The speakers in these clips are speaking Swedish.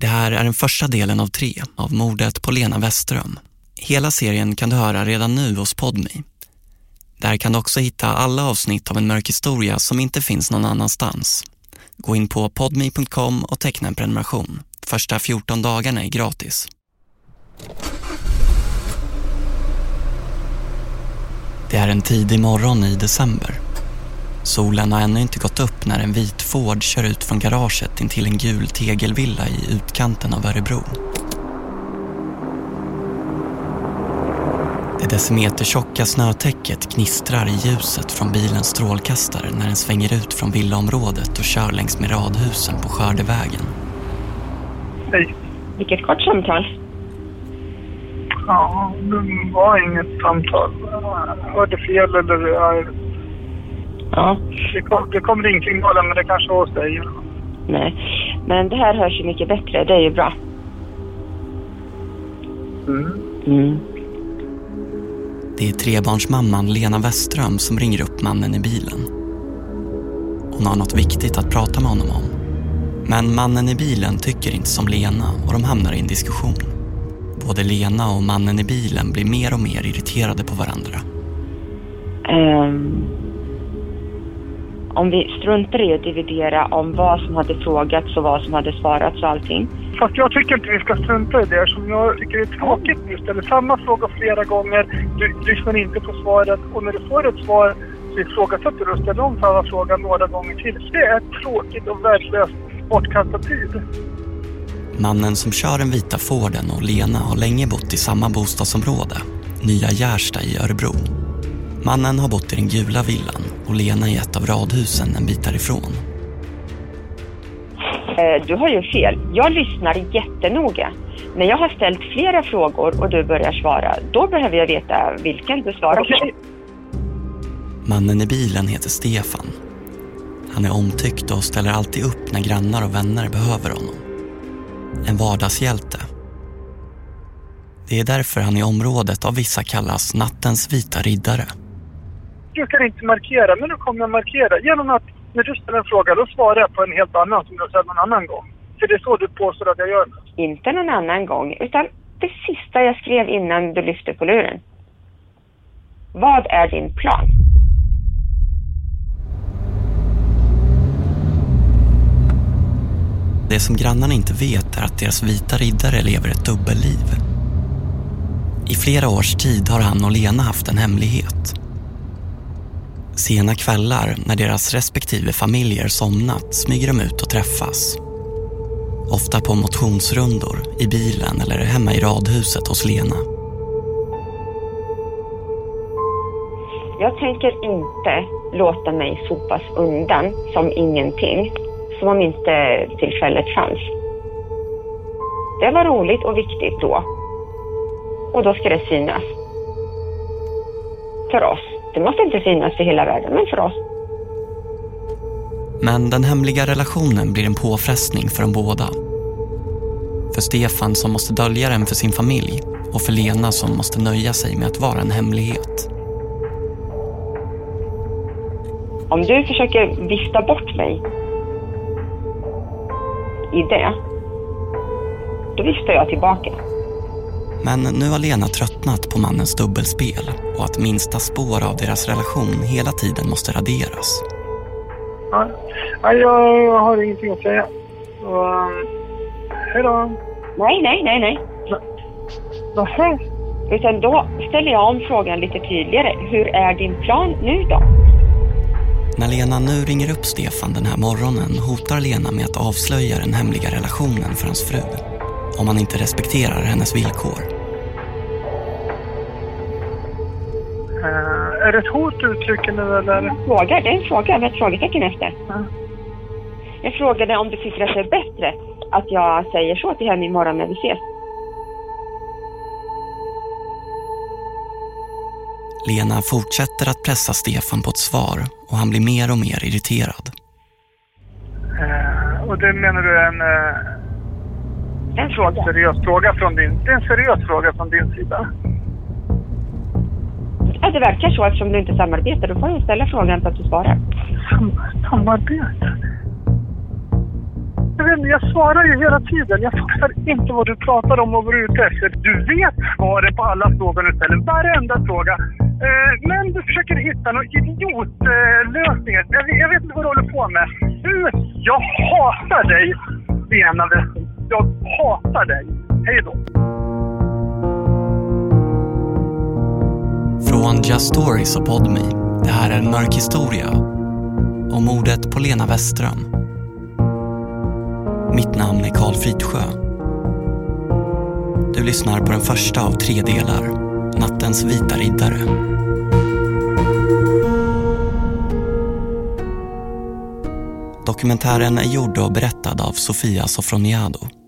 Det här är den första delen av tre av mordet på Lena Westström. Hela serien kan du höra redan nu hos Podmi. Där kan du också hitta alla avsnitt av En mörk historia som inte finns någon annanstans. Gå in på podmi.com och teckna en prenumeration. Första 14 dagarna är gratis. Det är en tidig morgon i december. Solen har ännu inte gått upp när en vit Ford kör ut från garaget in till en gul tegelvilla i utkanten av Örebro. Det decimetertjocka snötäcket knistrar i ljuset från bilens strålkastare när den svänger ut från villaområdet och kör längs med radhusen på Skördevägen. Hej. Vilket kort samtal. Ja, det var inget samtal. Jag hörde fel eller... ja, Det kom, det kom ringsignalen men det kanske var hos dig. nej. Men det här hörs ju mycket bättre. Det är ju bra. Mm. Mm. Det är trebarnsmamman Lena Westström som ringer upp mannen i bilen. Hon har något viktigt att prata med honom om. Men mannen i bilen tycker inte som Lena och de hamnar i en diskussion. Både Lena och mannen i bilen blir mer och mer irriterade på varandra. Ehm, om vi struntar i att dividera om vad som hade frågats och vad som hade svarats och allting. Fast jag tycker inte vi ska strunta i det som jag tycker är tråkigt. Du ställer samma fråga flera gånger, du lyssnar inte på svaret och när du får ett svar så ifrågasätter du och ställer om samma fråga några gånger till. Det är tråkigt och värdelöst bortkastad tid. Mannen som kör den vita Forden och Lena har länge bott i samma bostadsområde, Nya Gärsta i Örebro. Mannen har bott i den gula villan och Lena i ett av radhusen en bit därifrån. Eh, du har ju fel. Jag lyssnar jättenoga. När jag har ställt flera frågor och du börjar svara, då behöver jag veta vilken du svarar på. Mannen i bilen heter Stefan. Han är omtyckt och ställer alltid upp när grannar och vänner behöver honom. En vardagshjälte. Det är därför han i området av vissa kallas nattens vita riddare. Jag brukar inte markera, men nu kommer jag markera. Genom att när du ställer en fråga, då svarar jag på en helt annan som du har ställt någon annan gång. För det är så du påstår att jag gör nu. Inte någon annan gång, utan det sista jag skrev innan du lyfte på luren. Vad är din plan? Det som grannarna inte vet är att deras vita riddare lever ett dubbelliv. I flera års tid har han och Lena haft en hemlighet. Sena kvällar, när deras respektive familjer somnat, smyger de ut och träffas. Ofta på motionsrundor, i bilen eller hemma i radhuset hos Lena. Jag tänker inte låta mig sopas undan som ingenting, som om inte tillfället fanns. Det var roligt och viktigt då. Och då ska det synas. För oss. Det måste inte synas för hela världen, men för oss. Men den hemliga relationen blir en påfrestning för de båda. För Stefan som måste dölja den för sin familj och för Lena som måste nöja sig med att vara en hemlighet. Om du försöker vifta bort mig i det, då viftar jag tillbaka. Men nu har Lena tröttnat på mannens dubbelspel och att minsta spår av deras relation hela tiden måste raderas. Ja, ja, jag har ingenting att säga. Um, hej då. Nej, nej, nej, nej. Nähä? Utan då ställer jag om frågan lite tydligare. Hur är din plan nu då? När Lena nu ringer upp Stefan den här morgonen hotar Lena med att avslöja den hemliga relationen för hans fru. Om han inte respekterar hennes villkor. Är det ett hot du uttrycker nu eller? Fråga, det är en fråga med ett frågetecken efter. Ja. Jag frågade om du tycker att det är bättre att jag säger så till henne imorgon när vi ses. Lena fortsätter att pressa Stefan på ett svar och han blir mer och mer irriterad. Eh, och det menar du är en eh, En fråga. seriös fråga från din... Det är en seriös fråga från din sida. Ja, det verkar så eftersom du inte samarbetar. Då får jag ställa frågan så att du svarar. Sam, samarbete? Jag, jag svarar ju hela tiden. Jag fattar inte vad du pratar om och vad du är ute efter. Du vet svaren på alla frågor du ställer. Varenda fråga. Eh, men du försöker hitta någon idiotlösning. Eh, jag, jag vet inte vad du håller på med. Du, jag hatar dig, Lena Westin. Jag hatar dig. Hej då. Från Just Stories och Podme. Det här är en mörk historia om mordet på Lena Westström. Mitt namn är Karl Fridsjö. Du lyssnar på den första av tre delar, Nattens vita riddare. Dokumentären är gjord och berättad av Sofia Sofroniado.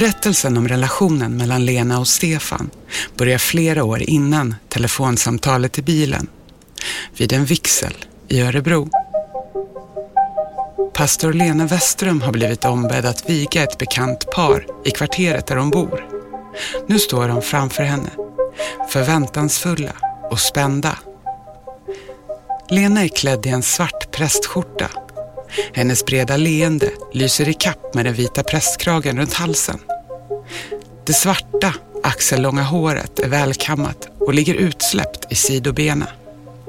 Berättelsen om relationen mellan Lena och Stefan börjar flera år innan telefonsamtalet i bilen. Vid en vixel i Örebro. Pastor Lena Westrum har blivit ombedd att viga ett bekant par i kvarteret där de bor. Nu står de framför henne, förväntansfulla och spända. Lena är klädd i en svart prästskjorta. Hennes breda leende lyser i kapp med den vita prästkragen runt halsen. Det svarta, axellånga håret är välkammat och ligger utsläppt i sidobena.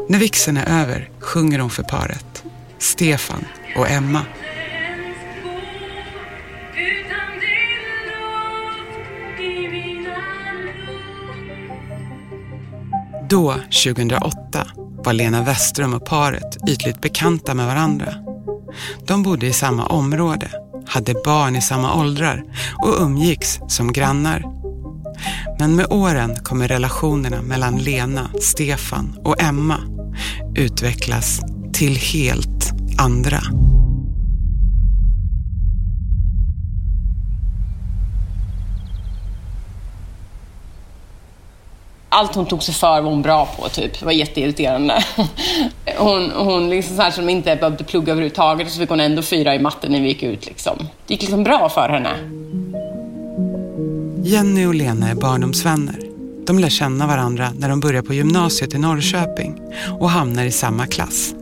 När vixen är över sjunger hon för paret, Stefan och Emma. Då, 2008, var Lena Westström och paret ytligt bekanta med varandra. De bodde i samma område, hade barn i samma åldrar och umgicks som grannar. Men med åren kommer relationerna mellan Lena, Stefan och Emma utvecklas till helt andra. Allt hon tog sig för var hon bra på, typ. Det var jätteirriterande. Hon, hon liksom så här som inte behövde plugga överhuvudtaget, så fick hon ändå fyra i matten när vi gick ut. Liksom. Det gick liksom bra för henne. Jenny och Lena är barndomsvänner. De lär känna varandra när de börjar på gymnasiet i Norrköping och hamnar i samma klass.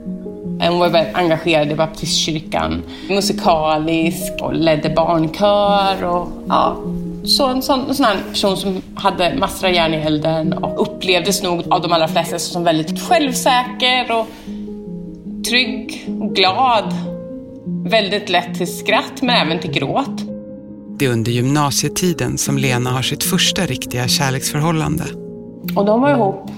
Hon var väldigt engagerad i baptistkyrkan, musikalisk och ledde barnkör. Och, ja, så en sån, en sån här person som hade massor av järn i elden och upplevdes nog av de allra flesta som väldigt självsäker och trygg och glad. Väldigt lätt till skratt men även till gråt. Det är under gymnasietiden som Lena har sitt första riktiga kärleksförhållande. Och de var ihop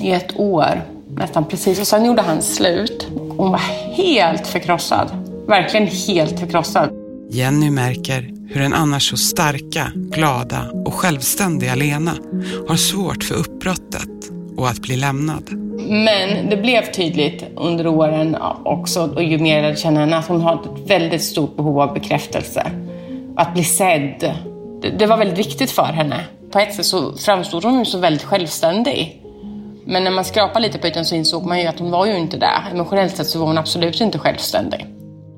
i ett år, nästan precis. Och sen gjorde han slut. Hon var helt förkrossad. Verkligen helt förkrossad. Jenny märker hur den annars så starka, glada och självständiga Lena har svårt för uppbrottet och att bli lämnad. Men det blev tydligt under åren också, och ju mer jag lärde känna henne, att hon har ett väldigt stort behov av bekräftelse. Att bli sedd. Det var väldigt viktigt för henne. På ett sätt så framstod hon ju så väldigt självständig. Men när man skrapade lite på ytan så insåg man ju att hon var ju inte det. Emotionellt sett så var hon absolut inte självständig.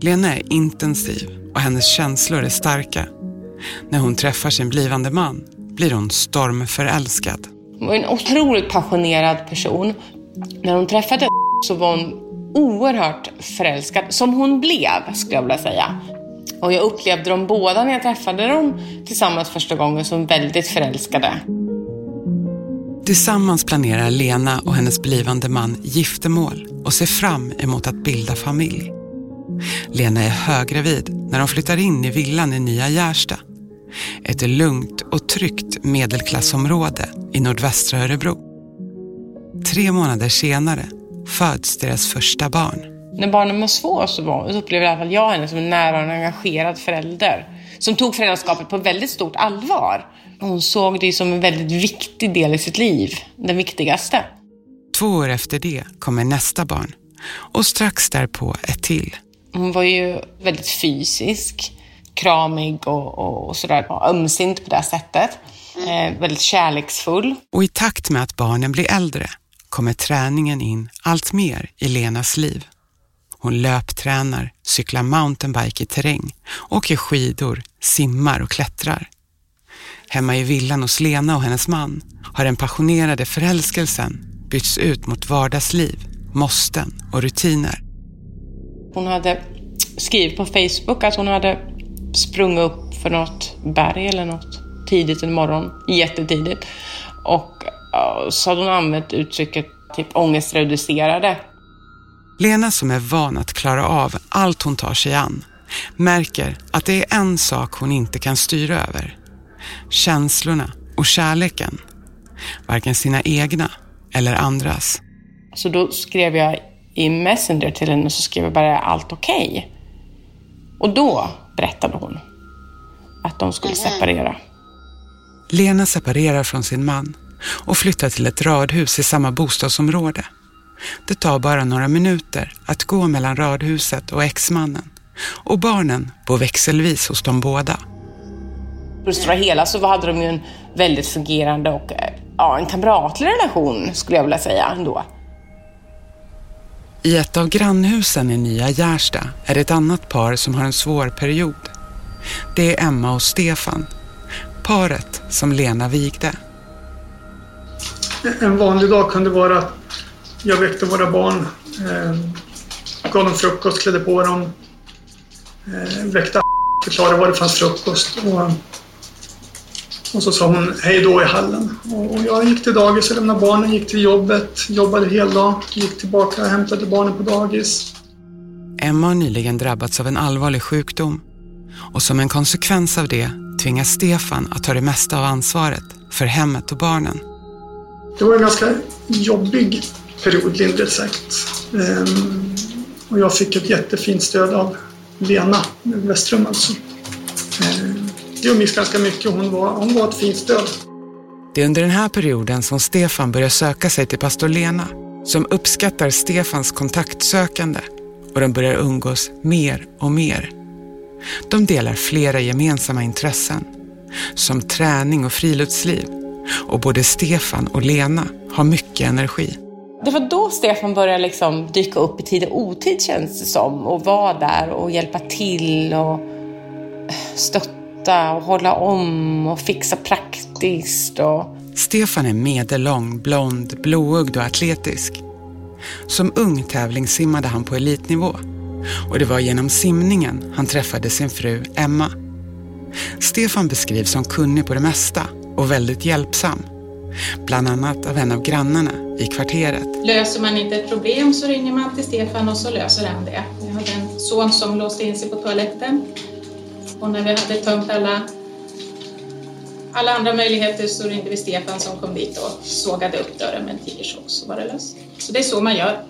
Lena är intensiv och hennes känslor är starka. När hon träffar sin blivande man blir hon stormförälskad. Hon var en otroligt passionerad person. När hon träffade så var hon oerhört förälskad, som hon blev skulle jag vilja säga. Och jag upplevde dem båda när jag träffade dem tillsammans första gången som väldigt förälskade. Tillsammans planerar Lena och hennes blivande man giftermål och ser fram emot att bilda familj. Lena är höggravid när de flyttar in i villan i Nya Gärsta. Ett lugnt och tryggt medelklassområde i nordvästra Örebro. Tre månader senare föds deras första barn. När barnen var små så, var, så upplevde i alla fall jag henne som en nära och engagerad förälder. Som tog föräldraskapet på väldigt stort allvar. Hon såg det som en väldigt viktig del i sitt liv. Den viktigaste. Två år efter det kommer nästa barn. Och strax därpå ett till. Hon var ju väldigt fysisk, kramig och, och sådär ömsint på det sättet. Eh, väldigt kärleksfull. Och i takt med att barnen blir äldre kommer träningen in allt mer i Lenas liv. Hon löptränar, cyklar mountainbike i terräng, åker skidor, simmar och klättrar. Hemma i villan hos Lena och hennes man har den passionerade förälskelsen bytts ut mot vardagsliv, måsten och rutiner. Hon hade skrivit på Facebook att hon hade sprungit upp för något berg eller något tidigt en morgon, jättetidigt. Och så hade hon använt uttrycket typ ångestreducerade. Lena som är van att klara av allt hon tar sig an märker att det är en sak hon inte kan styra över. Känslorna och kärleken. Varken sina egna eller andras. Så då skrev jag i Messenger till henne så skrev jag bara allt okej. Okay? Och då berättade hon att de skulle separera. Lena separerar från sin man och flyttar till ett radhus i samma bostadsområde. Det tar bara några minuter att gå mellan radhuset och exmannen och barnen bor växelvis hos de båda. På det stora hela så hade de ju en väldigt fungerande och ja, en kamratlig relation skulle jag vilja säga ändå. I ett av grannhusen i Nya Gärsta är det ett annat par som har en svår period. Det är Emma och Stefan, paret som Lena vigde. En vanlig dag kunde vara att jag väckte våra barn, eh, gav dem frukost, klädde på dem, eh, väckte förklarade var det fanns frukost. Och, och så sa hon hej då i hallen. Och jag gick till dagis och lämnade barnen, gick till jobbet, jobbade heldag, gick tillbaka och hämtade barnen på dagis. Emma har nyligen drabbats av en allvarlig sjukdom och som en konsekvens av det tvingas Stefan att ta det mesta av ansvaret för hemmet och barnen. Det var en ganska jobbig period, lindrigt sagt. Ehm, och jag fick ett jättefint stöd av Lena Westrum alltså. Det umgicks ganska mycket. Hon var, hon var ett fint stöd. Det är under den här perioden som Stefan börjar söka sig till pastor Lena som uppskattar Stefans kontaktsökande och de börjar umgås mer och mer. De delar flera gemensamma intressen som träning och friluftsliv och både Stefan och Lena har mycket energi. Det var då Stefan började liksom dyka upp i tid och otid känns det som och vara där och hjälpa till och stötta och hålla om och fixa praktiskt. Och... Stefan är medellång, blond, blåögd och atletisk. Som ung tävlingssimmade han på elitnivå och det var genom simningen han träffade sin fru Emma. Stefan beskrivs som kunnig på det mesta och väldigt hjälpsam. Bland annat av en av grannarna i kvarteret. Löser man inte ett problem så ringer man till Stefan och så löser han det. Jag hade en son som låste in sig på toaletten och när vi hade tömt alla, alla andra möjligheter så ringde vi Stefan som kom dit och sågade upp dörren med en tigersåg så var det löst. Så det är så man gör.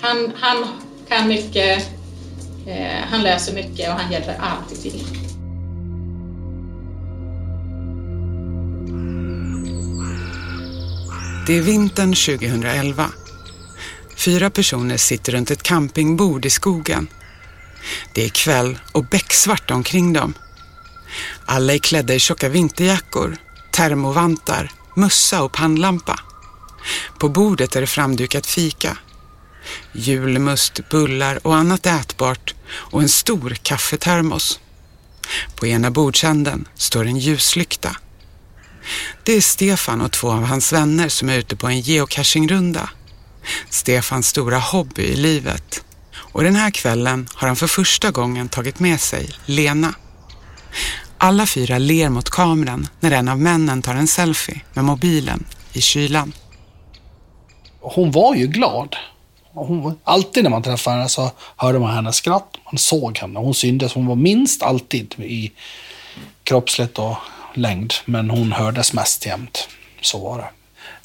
Han, han kan mycket, eh, han löser mycket och han hjälper alltid till. Det är vintern 2011. Fyra personer sitter runt ett campingbord i skogen. Det är kväll och becksvart omkring dem. Alla är klädda i tjocka vinterjackor, termovantar, mössa och pannlampa. På bordet är det framdukat fika. Julmust, bullar och annat ätbart och en stor kaffetermos. På ena bordsänden står en ljuslykta. Det är Stefan och två av hans vänner som är ute på en geocachingrunda. Stefans stora hobby i livet. Och den här kvällen har han för första gången tagit med sig Lena. Alla fyra ler mot kameran när en av männen tar en selfie med mobilen i kylan. Hon var ju glad. Hon, alltid när man träffade henne så hörde man hennes skratt. Man såg henne. Hon syntes. Hon var minst alltid i kroppsligt och längd, men hon hördes mest jämt. Så var det.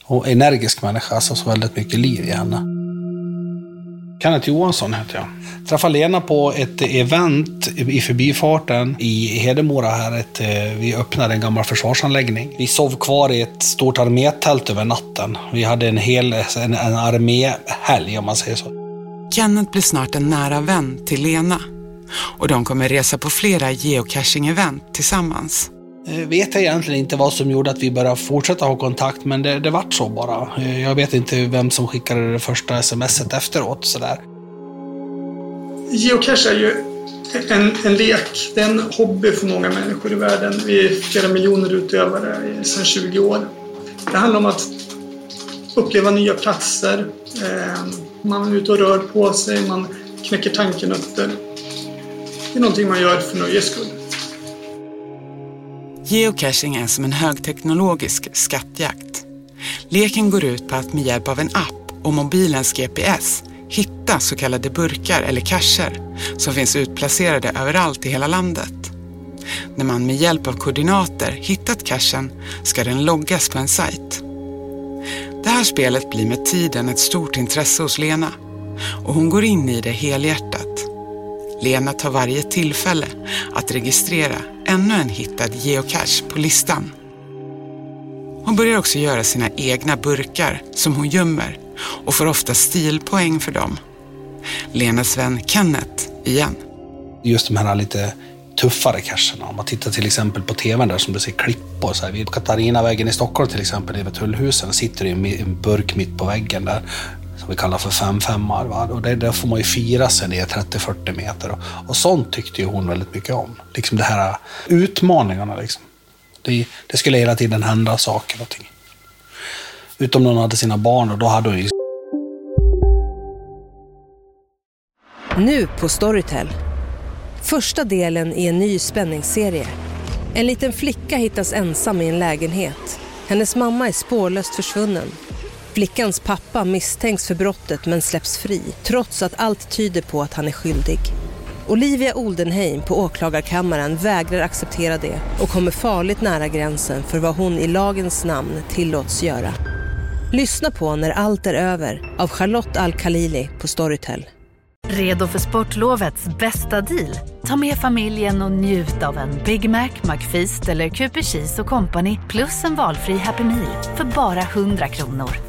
Och energisk människa, alltså så väldigt mycket liv i henne. Kenneth Johansson heter jag. Träffade Lena på ett event i förbifarten i Hedemora här. Ett, eh, vi öppnade en gammal försvarsanläggning. Vi sov kvar i ett stort armétält över natten. Vi hade en hel en, en arméhelg om man säger så. Kenneth blir snart en nära vän till Lena. Och de kommer resa på flera geocaching-event tillsammans. Eh, vet jag egentligen inte vad som gjorde att vi började fortsätta ha kontakt, men det, det vart så bara. Eh, jag vet inte vem som skickade det första smset efteråt. Sådär. Geocache är ju En, en lek, det är en hobby för många människor i världen. Vi är flera miljoner utövare sedan 20 år. Det handlar om att uppleva nya platser. Eh, man är ute och rör på sig, man knäcker tankenötter. Det är någonting man gör för nöjes skull. Geocaching är som en högteknologisk skattjakt. Leken går ut på att med hjälp av en app och mobilens GPS hitta så kallade burkar eller cacher som finns utplacerade överallt i hela landet. När man med hjälp av koordinater hittat cachen ska den loggas på en sajt. Det här spelet blir med tiden ett stort intresse hos Lena och hon går in i det helhjärtat. Lena tar varje tillfälle att registrera ännu en hittad geocache på listan. Hon börjar också göra sina egna burkar som hon gömmer och får ofta stilpoäng för dem. Lenas vän Kenneth igen. Just de här lite tuffare cacherna. Om man tittar till exempel på tvn där som du ser klippor. Så här, vid Katarinavägen i Stockholm till exempel, vid Tullhusen, sitter det en burk mitt på väggen där som vi kallar för 5-5 va? Och det, där får man ju fira sig ner 30-40 meter. Och, och sånt tyckte ju hon väldigt mycket om. Liksom de här äh, utmaningarna liksom. Det, det skulle hela tiden hända saker. Någonting. Utom när hon hade sina barn och då hade hon ju... Nu på Storytel. Första delen i en ny spänningsserie. En liten flicka hittas ensam i en lägenhet. Hennes mamma är spårlöst försvunnen. Flickans pappa misstänks för brottet men släpps fri trots att allt tyder på att han är skyldig. Olivia Oldenheim på åklagarkammaren vägrar acceptera det och kommer farligt nära gränsen för vad hon i lagens namn tillåts göra. Lyssna på När allt är över av Charlotte Al-Khalili på Storytel. Redo för sportlovets bästa deal? Ta med familjen och njut av en Big Mac, McFeast eller Cooper Cheese och Company plus en valfri Happy Meal för bara 100 kronor.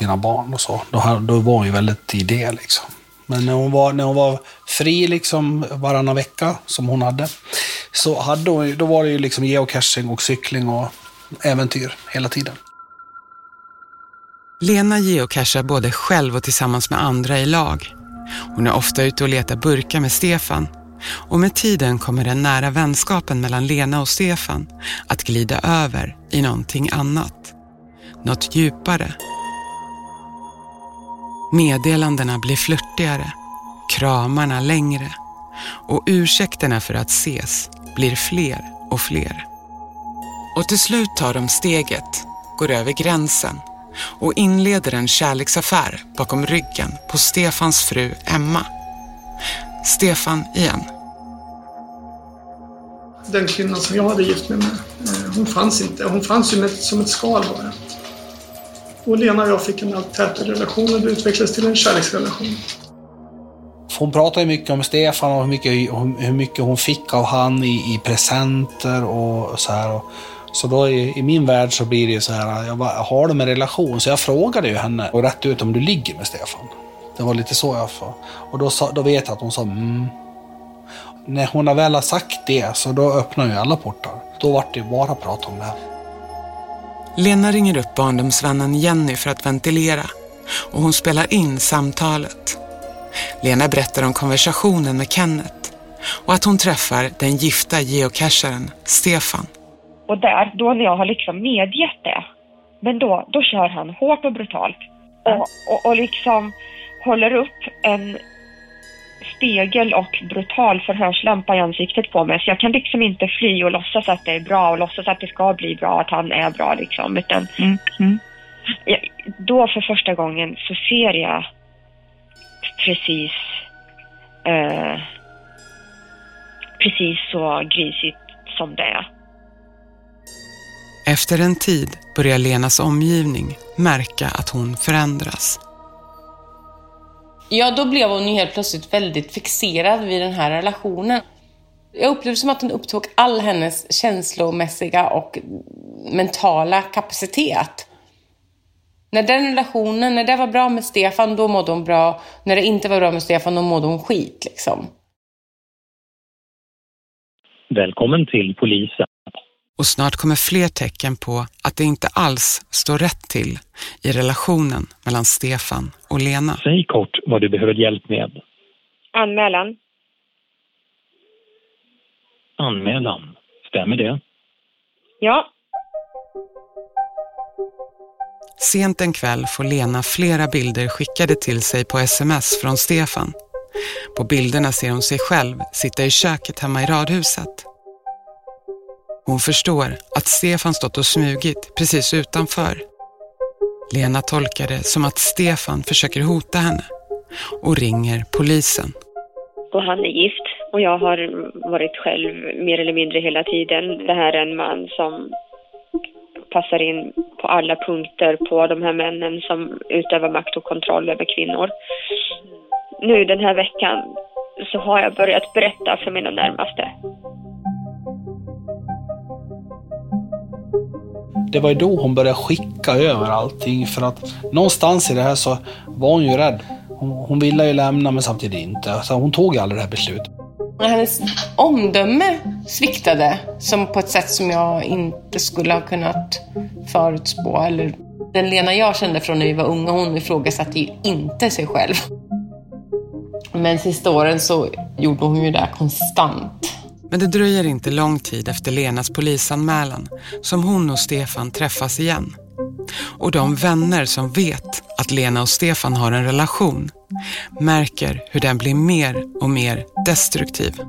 Sina barn och så, då, då var hon ju väldigt i det liksom. Men när hon var, när hon var fri liksom varannan vecka, som hon hade, så hade hon, då var det ju liksom geocaching och cykling och äventyr hela tiden. Lena geocachar både själv och tillsammans med andra i lag. Hon är ofta ute och letar burkar med Stefan. Och med tiden kommer den nära vänskapen mellan Lena och Stefan att glida över i någonting annat. Något djupare. Meddelandena blir flörtigare, kramarna längre och ursäkterna för att ses blir fler och fler. Och till slut tar de steget, går över gränsen och inleder en kärleksaffär bakom ryggen på Stefans fru Emma. Stefan igen. Den kvinnan som jag hade gift mig med, eh, hon fanns inte. Hon fanns ju som ett skal bara. Och Lena och jag fick en allt tätare relation och det utvecklades till en kärleksrelation. Hon pratar ju mycket om Stefan och hur mycket, hur mycket hon fick av han i, i presenter och så här. Så då i, i, min värld så blir det ju så här, jag bara, har de en relation? Så jag frågade ju henne och rätt ut om du ligger med Stefan. Det var lite så jag sa. Och då, sa, då vet jag att hon sa mm. När hon har väl har sagt det så då öppnar ju alla portar. Då vart det bara prat om det här. Lena ringer upp barndomsvännen Jenny för att ventilera och hon spelar in samtalet. Lena berättar om konversationen med Kenneth och att hon träffar den gifta geocacharen Stefan. Och där, då när jag har liksom medgett det, men då, då kör han hårt och brutalt. Och, och, och liksom håller upp en spegel och brutal förhörslampa i ansiktet på mig. Så jag kan liksom inte fly och låtsas att det är bra och låtsas att det ska bli bra, att han är bra liksom. Utan mm. Mm. Jag, då för första gången så ser jag precis eh, precis så grisigt som det är. Efter en tid börjar Lenas omgivning märka att hon förändras. Ja, då blev hon ju helt plötsligt väldigt fixerad vid den här relationen. Jag upplevde som att den upptog all hennes känslomässiga och mentala kapacitet. När den relationen, när det var bra med Stefan, då mådde hon bra. När det inte var bra med Stefan, då mådde hon skit liksom. Välkommen till polisen. Och snart kommer fler tecken på att det inte alls står rätt till i relationen mellan Stefan och Lena. Säg kort vad du behöver hjälp med. Anmälan. Anmälan. Stämmer det? Ja. Sent en kväll får Lena flera bilder skickade till sig på sms från Stefan. På bilderna ser hon sig själv sitta i köket hemma i radhuset. Hon förstår att Stefan stått och smugit precis utanför. Lena tolkar det som att Stefan försöker hota henne och ringer polisen. Och han är gift och jag har varit själv mer eller mindre hela tiden. Det här är en man som passar in på alla punkter på de här männen som utövar makt och kontroll över kvinnor. Nu den här veckan så har jag börjat berätta för mina närmaste. Det var ju då hon började skicka över allting för att någonstans i det här så var hon ju rädd. Hon, hon ville ju lämna men samtidigt inte. Så hon tog ju aldrig det här beslutet. Hennes omdöme sviktade som på ett sätt som jag inte skulle ha kunnat förutspå. Eller den Lena jag kände från när vi var unga, hon ifrågasatte ju inte sig själv. Men sista åren så gjorde hon ju det konstant. Men det dröjer inte lång tid efter Lenas polisanmälan som hon och Stefan träffas igen. Och de vänner som vet att Lena och Stefan har en relation märker hur den blir mer och mer destruktiv.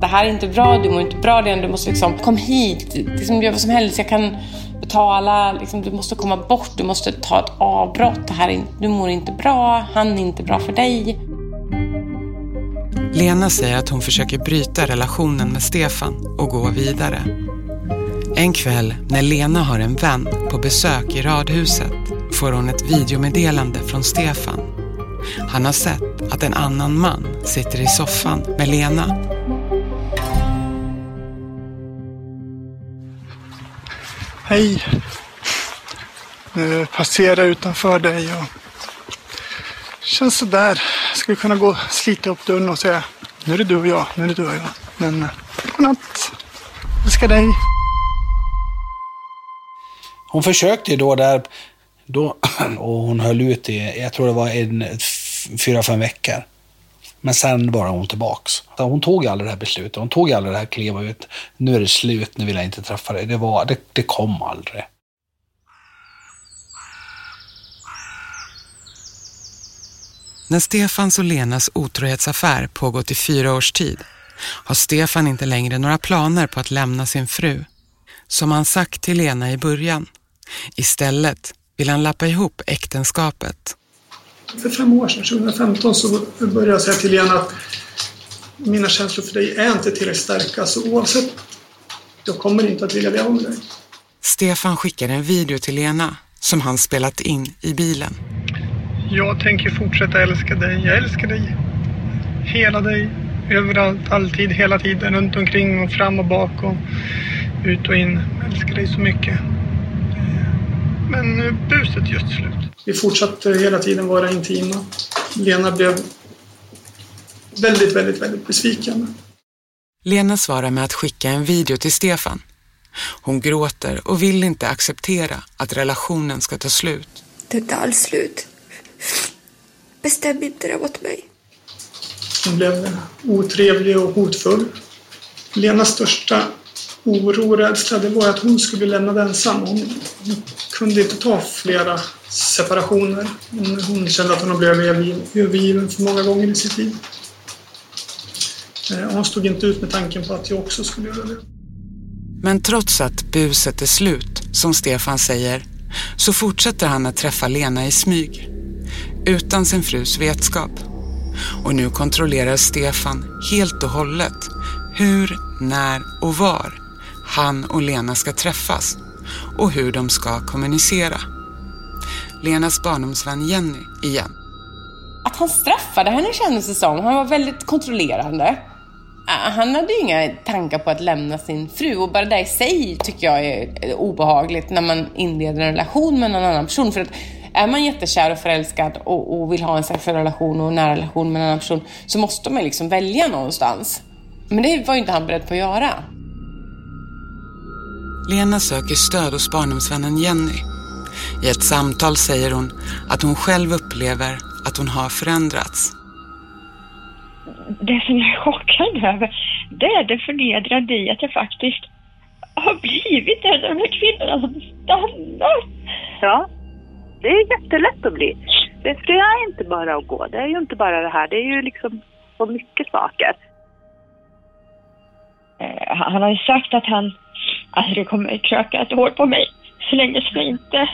Det här är inte bra, du mår inte bra, du måste liksom, kom hit, liksom, gör vad som helst, jag kan betala, liksom, du måste komma bort, du måste ta ett avbrott, det här är, du mår inte bra, han är inte bra för dig. Lena säger att hon försöker bryta relationen med Stefan och gå vidare. En kväll när Lena har en vän på besök i radhuset får hon ett videomeddelande från Stefan. Han har sett att en annan man sitter i soffan med Lena. Hej. Nu passerar utanför dig och känns sådär. Skulle kunna gå och slita upp dörren och säga nu är det du och jag, nu är det du och jag. Men eh, godnatt. Älskar dig. Hon försökte ju då där, då, och hon höll ut i, jag tror det var en, fyra, fem veckor. Men sen var hon tillbaks. Hon tog aldrig det här beslutet. Hon tog aldrig det här kliva ut. Nu är det slut, nu vill jag inte träffa dig. Det, var, det, det kom aldrig. När Stefans och Lenas otrohetsaffär pågått i fyra års tid har Stefan inte längre några planer på att lämna sin fru. Som han sagt till Lena i början. Istället vill han lappa ihop äktenskapet. För fem år sedan, 2015, så började jag säga till Lena att mina känslor för dig är inte tillräckligt starka, så oavsett, jag kommer inte att vilja leva med dig. Stefan skickar en video till Lena som han spelat in i bilen. Jag tänker fortsätta älska dig. Jag älskar dig. Hela dig. Överallt, alltid, hela tiden. Runt omkring och fram och bak och ut och in. Jag älskar dig så mycket. Men buset just slut. Vi fortsatte hela tiden vara intima. Lena blev väldigt, väldigt, väldigt besviken. Lena svarar med att skicka en video till Stefan. Hon gråter och vill inte acceptera att relationen ska ta slut. Det är inte alls slut. Bestäm inte det åt mig. Hon blev otrevlig och hotfull. Lenas största oro och rädsla det var att hon skulle bli lämnad ensam. Hon, kunde inte ta flera separationer. Hon, hon kände att hon blev övergiven för många gånger i sitt liv. Eh, hon stod inte ut med tanken på att jag också skulle göra det. Men trots att buset är slut, som Stefan säger, så fortsätter han att träffa Lena i smyg utan sin frus vetskap. Och nu kontrollerar Stefan helt och hållet hur, när och var han och Lena ska träffas och hur de ska kommunicera. Lenas barndomsvän Jenny igen. Att han straffade henne kändes det som. Han var väldigt kontrollerande. Äh, han hade ju inga tankar på att lämna sin fru och bara det i sig tycker jag är obehagligt när man inleder en relation med en annan person. För att är man jättekär och förälskad och, och vill ha en sexuell relation och en nära relation med en annan person så måste man liksom välja någonstans. Men det var ju inte han beredd på att göra. Lena söker stöd hos barndomsvännen Jenny. I ett samtal säger hon att hon själv upplever att hon har förändrats. Det som jag är chockad över, det är det förnedrande i att jag faktiskt har blivit en av de här kvinnorna som stannar. Ja, det är jättelätt att bli. Det, det är inte bara att gå. Det är ju inte bara det här. Det är ju liksom så mycket saker. Eh, Han har ju sagt att han aldrig kommer kröka ett hår på mig så länge som jag inte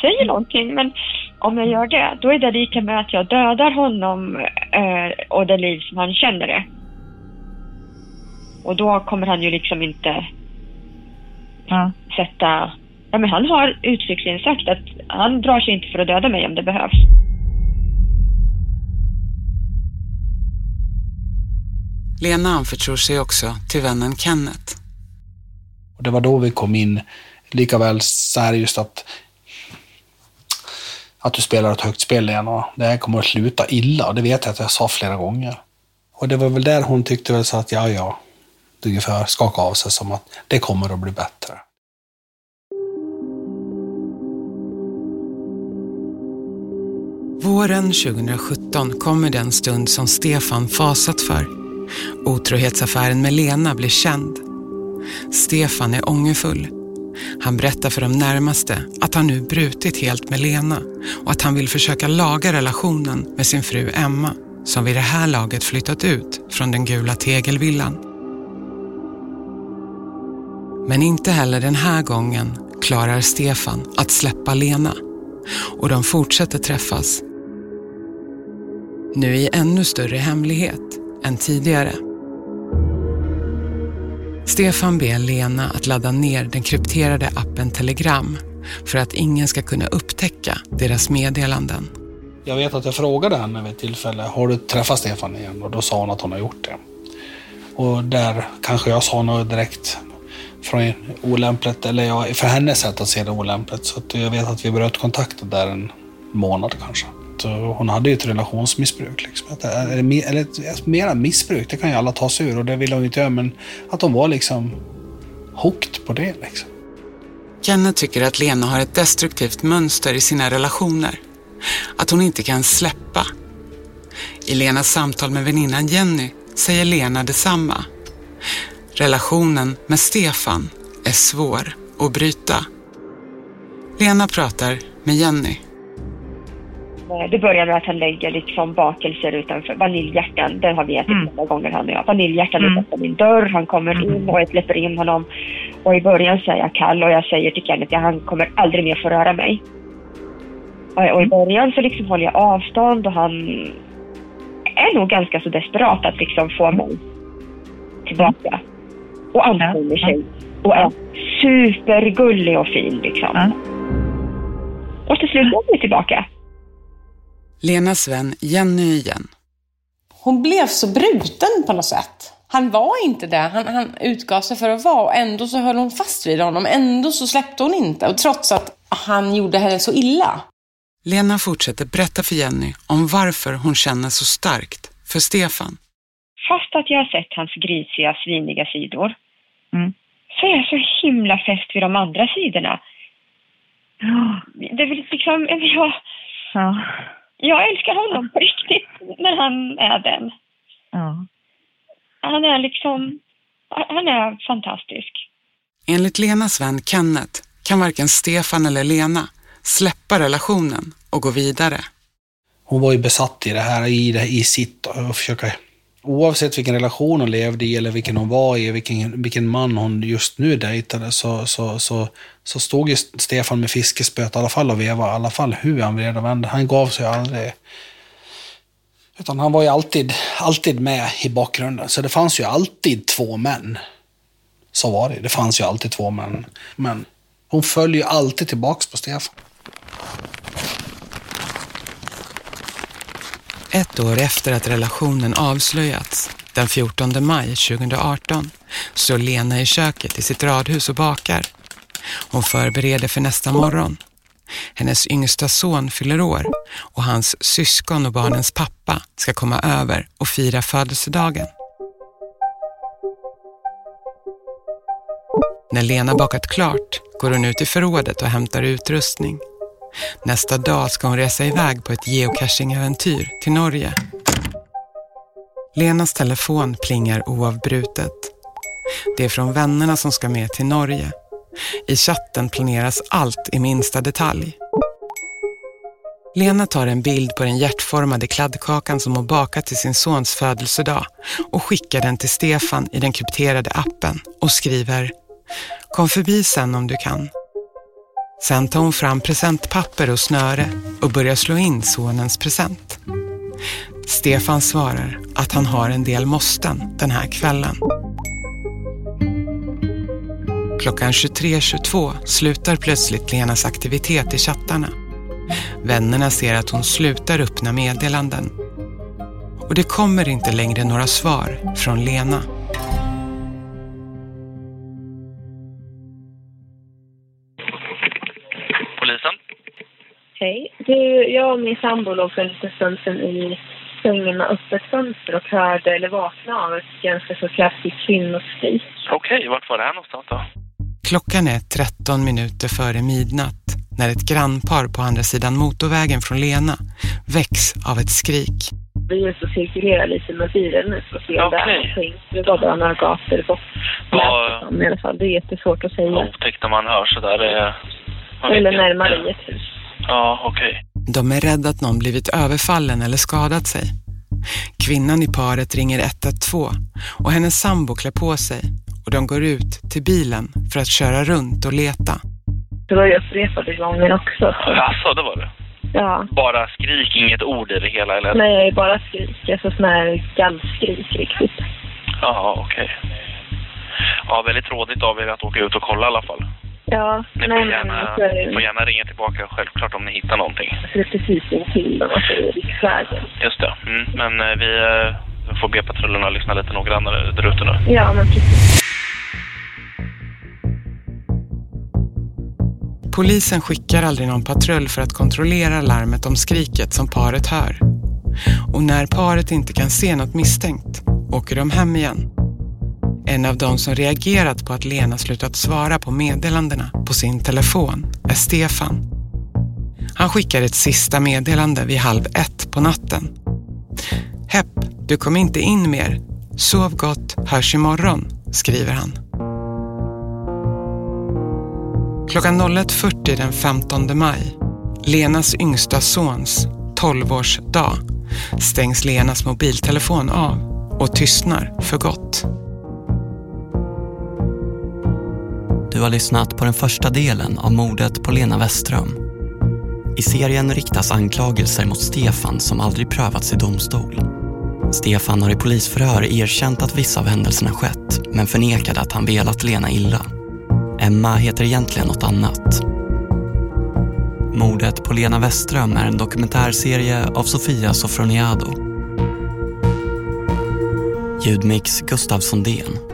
säger någonting. Men om jag gör det, då är det lika med att jag dödar honom eh, och det liv som han känner det. Och då kommer han ju liksom inte sätta... Ja, men han har uttryckligen sagt att han drar sig inte för att döda mig om det behövs. Lena anförtror sig också till vännen Kenneth. Och det var då vi kom in, lika väl så här just att att du spelar ett högt spel Lena. Det här kommer att sluta illa. Det vet jag att jag sa flera gånger. Och det var väl där hon tyckte väl så att ja, ja, ungefär skaka av sig som att det kommer att bli bättre. Våren 2017 kommer den stund som Stefan fasat för. Otrohetsaffären med Lena blir känd. Stefan är ångerfull. Han berättar för de närmaste att han nu brutit helt med Lena och att han vill försöka laga relationen med sin fru Emma som vid det här laget flyttat ut från den gula tegelvillan. Men inte heller den här gången klarar Stefan att släppa Lena och de fortsätter träffas. Nu i ännu större hemlighet än tidigare. Stefan ber Lena att ladda ner den krypterade appen Telegram för att ingen ska kunna upptäcka deras meddelanden. Jag vet att jag frågade henne vid ett tillfälle, har du träffat Stefan igen? Och då sa hon att hon har gjort det. Och där kanske jag sa något direkt från olämpligt, eller ja, för hennes sätt att se det olämpligt. Så att jag vet att vi bröt kontakten där en månad kanske. Eh, hon hade ju ett relationsmissbruk. Liksom. Att, eller, eller mera missbruk, det kan ju alla ta sig ur och det vill hon inte göra. Men att hon var liksom hooked på det. Liksom. Kenneth tycker att Lena har ett destruktivt mönster i sina relationer. Att hon inte kan släppa. I Lenas samtal med väninnan Jenny säger Lena detsamma. Relationen med Stefan är svår att bryta. Lena pratar med Jenny. Eh, Det börjar med att han lägger liksom bakelser utanför, vaniljhjärtan, det har vi ätit Mm. många gånger han och jag. Vaniljhjärtan utanför min dörr, han kommer in och jag släpper in honom. Och i början är jag kall och jag säger till Kenneth att han kommer aldrig mer få röra mig. Och, och i början så liksom håller jag avstånd och han är nog ganska så desperat att liksom få mig tillbaka. Och anstränger sig. Och är supergullig och fin liksom. Och till slut går vi tillbaka. Lenas vän Jenny igen. Hon blev så bruten på något sätt. Han var inte det han, han utgav sig för att vara och ändå så höll hon fast vid honom. Ändå så släppte hon inte och trots att han gjorde henne så illa. Lena fortsätter berätta för Jenny om varför hon känner så starkt för Stefan. Fast att jag har sett hans grisiga, sviniga sidor så är jag så himla fäst vid de andra sidorna. Det är väl liksom, jag, jag älskar honom på riktigt när han är den. Han är liksom, han är fantastisk. Enligt Lenas vän Kenneth kan varken Stefan eller Lena släppa relationen och gå vidare. Hon var ju besatt i det här, i, det, i sitt och försöka Oavsett vilken relation hon levde i eller vilken hon var i, vilken, vilken man hon just nu dejtade, så, så, så, så stod ju Stefan med fiskespöet i alla fall och vevade, i alla fall hur han vred och vände. Han gav sig aldrig. Utan han var ju alltid, alltid med i bakgrunden. Så det fanns ju alltid två män. Så var det. Det fanns ju alltid två män. Men hon föll ju alltid tillbaks på Stefan. Ett år efter att relationen avslöjats Den 14 maj 2018 står Lena i köket i sitt radhus och bakar. Hon förbereder för nästa morgon. Hennes yngsta son fyller år och hans syskon och barnens pappa ska komma över och fira födelsedagen. När Lena bakat klart går hon ut i förrådet och hämtar utrustning. Nästa dag ska hon resa iväg på ett geocaching-äventyr till Norge. Lenas telefon plingar oavbrutet. Det är från vännerna som ska med till Norge. I chatten planeras allt i minsta detalj. Lena tar en bild på den hjärtformade kladdkakan som hon bakat till sin sons födelsedag och skickar den till Stefan i den krypterade appen och skriver Kom förbi sen om du kan. Sen tar hon fram presentpapper och snöre och börjar slå in sonens present. Stefan svarar att han har en del måsten den här kvällen. Klockan 23.22 slutar plötsligt Lenas aktivitet i chattarna. Vännerna ser att hon slutar öppna meddelanden. Och det kommer inte längre några svar från Lena. Hej. Du, jag och min sambo låg för en liten stund sedan i sängen med öppet fönster och hörde eller vaknade av ett ganska så kraftigt kvinnoskrik. Okej, vart var det här någonstans då? Klockan är 13 minuter före midnatt när ett grannpar på andra sidan motorvägen från Lena väcks av ett skrik. Vi är ute och cirkulerar lite med bilen nu för att se om det är någonting. Det var bara några gator bort. Vad I alla fall, det är jättesvårt att säga. otäckt när man hör sådär. Vet Eller närmare i ett hus. Ja, okej. De är rädda att någon blivit överfallen eller skadat sig. Kvinnan i paret ringer 112 och hennes sambo klär på sig och de går ut till bilen för att köra runt och leta. Det var ju upprepade gånger också. Jaså, det var det? Ja. Bara skrik, inget ord i det hela eller? Nej, bara skrik. Alltså sån här gallskrik riktigt. Ja, okej. Ja, väldigt rådigt av er att åka ut och kolla i alla fall. Ja, Ni nej får men gärna, alltså, är det- får gärna ringa tillbaka självklart om ni hittar någonting. alltså, det är precis intill om man säger riksvägen. Just det. Mm. Men eh, vi eh, får be patrullerna lyssna lite noggrannare där ute nu. Ja, men precis. Polisen skickar aldrig någon patrull för att kontrollera larmet om skriket som paret hör. Och när paret inte kan se något misstänkt åker de hem igen. En av de som reagerat på att Lena slutat svara på meddelandena på sin telefon är Stefan. Han skickar ett sista meddelande vid halv ett på natten. Hepp, du kom inte in mer. Sov gott, hörs imorgon, skriver han. Klockan 01.40 den 15 maj, Lenas yngsta sons 12-årsdag, stängs Lenas mobiltelefon av och tystnar för gott. Du har lyssnat på den första delen av mordet på Lena Westström. I serien riktas anklagelser mot Stefan som aldrig prövats i domstol. Stefan har i polisförhör erkänt att vissa av händelserna skett men förnekade att han velat Lena illa. Emma heter egentligen något annat. Mordet på Lena Westström är en dokumentärserie av Sofia Sofroniado. Ljudmix Gustav Sondén.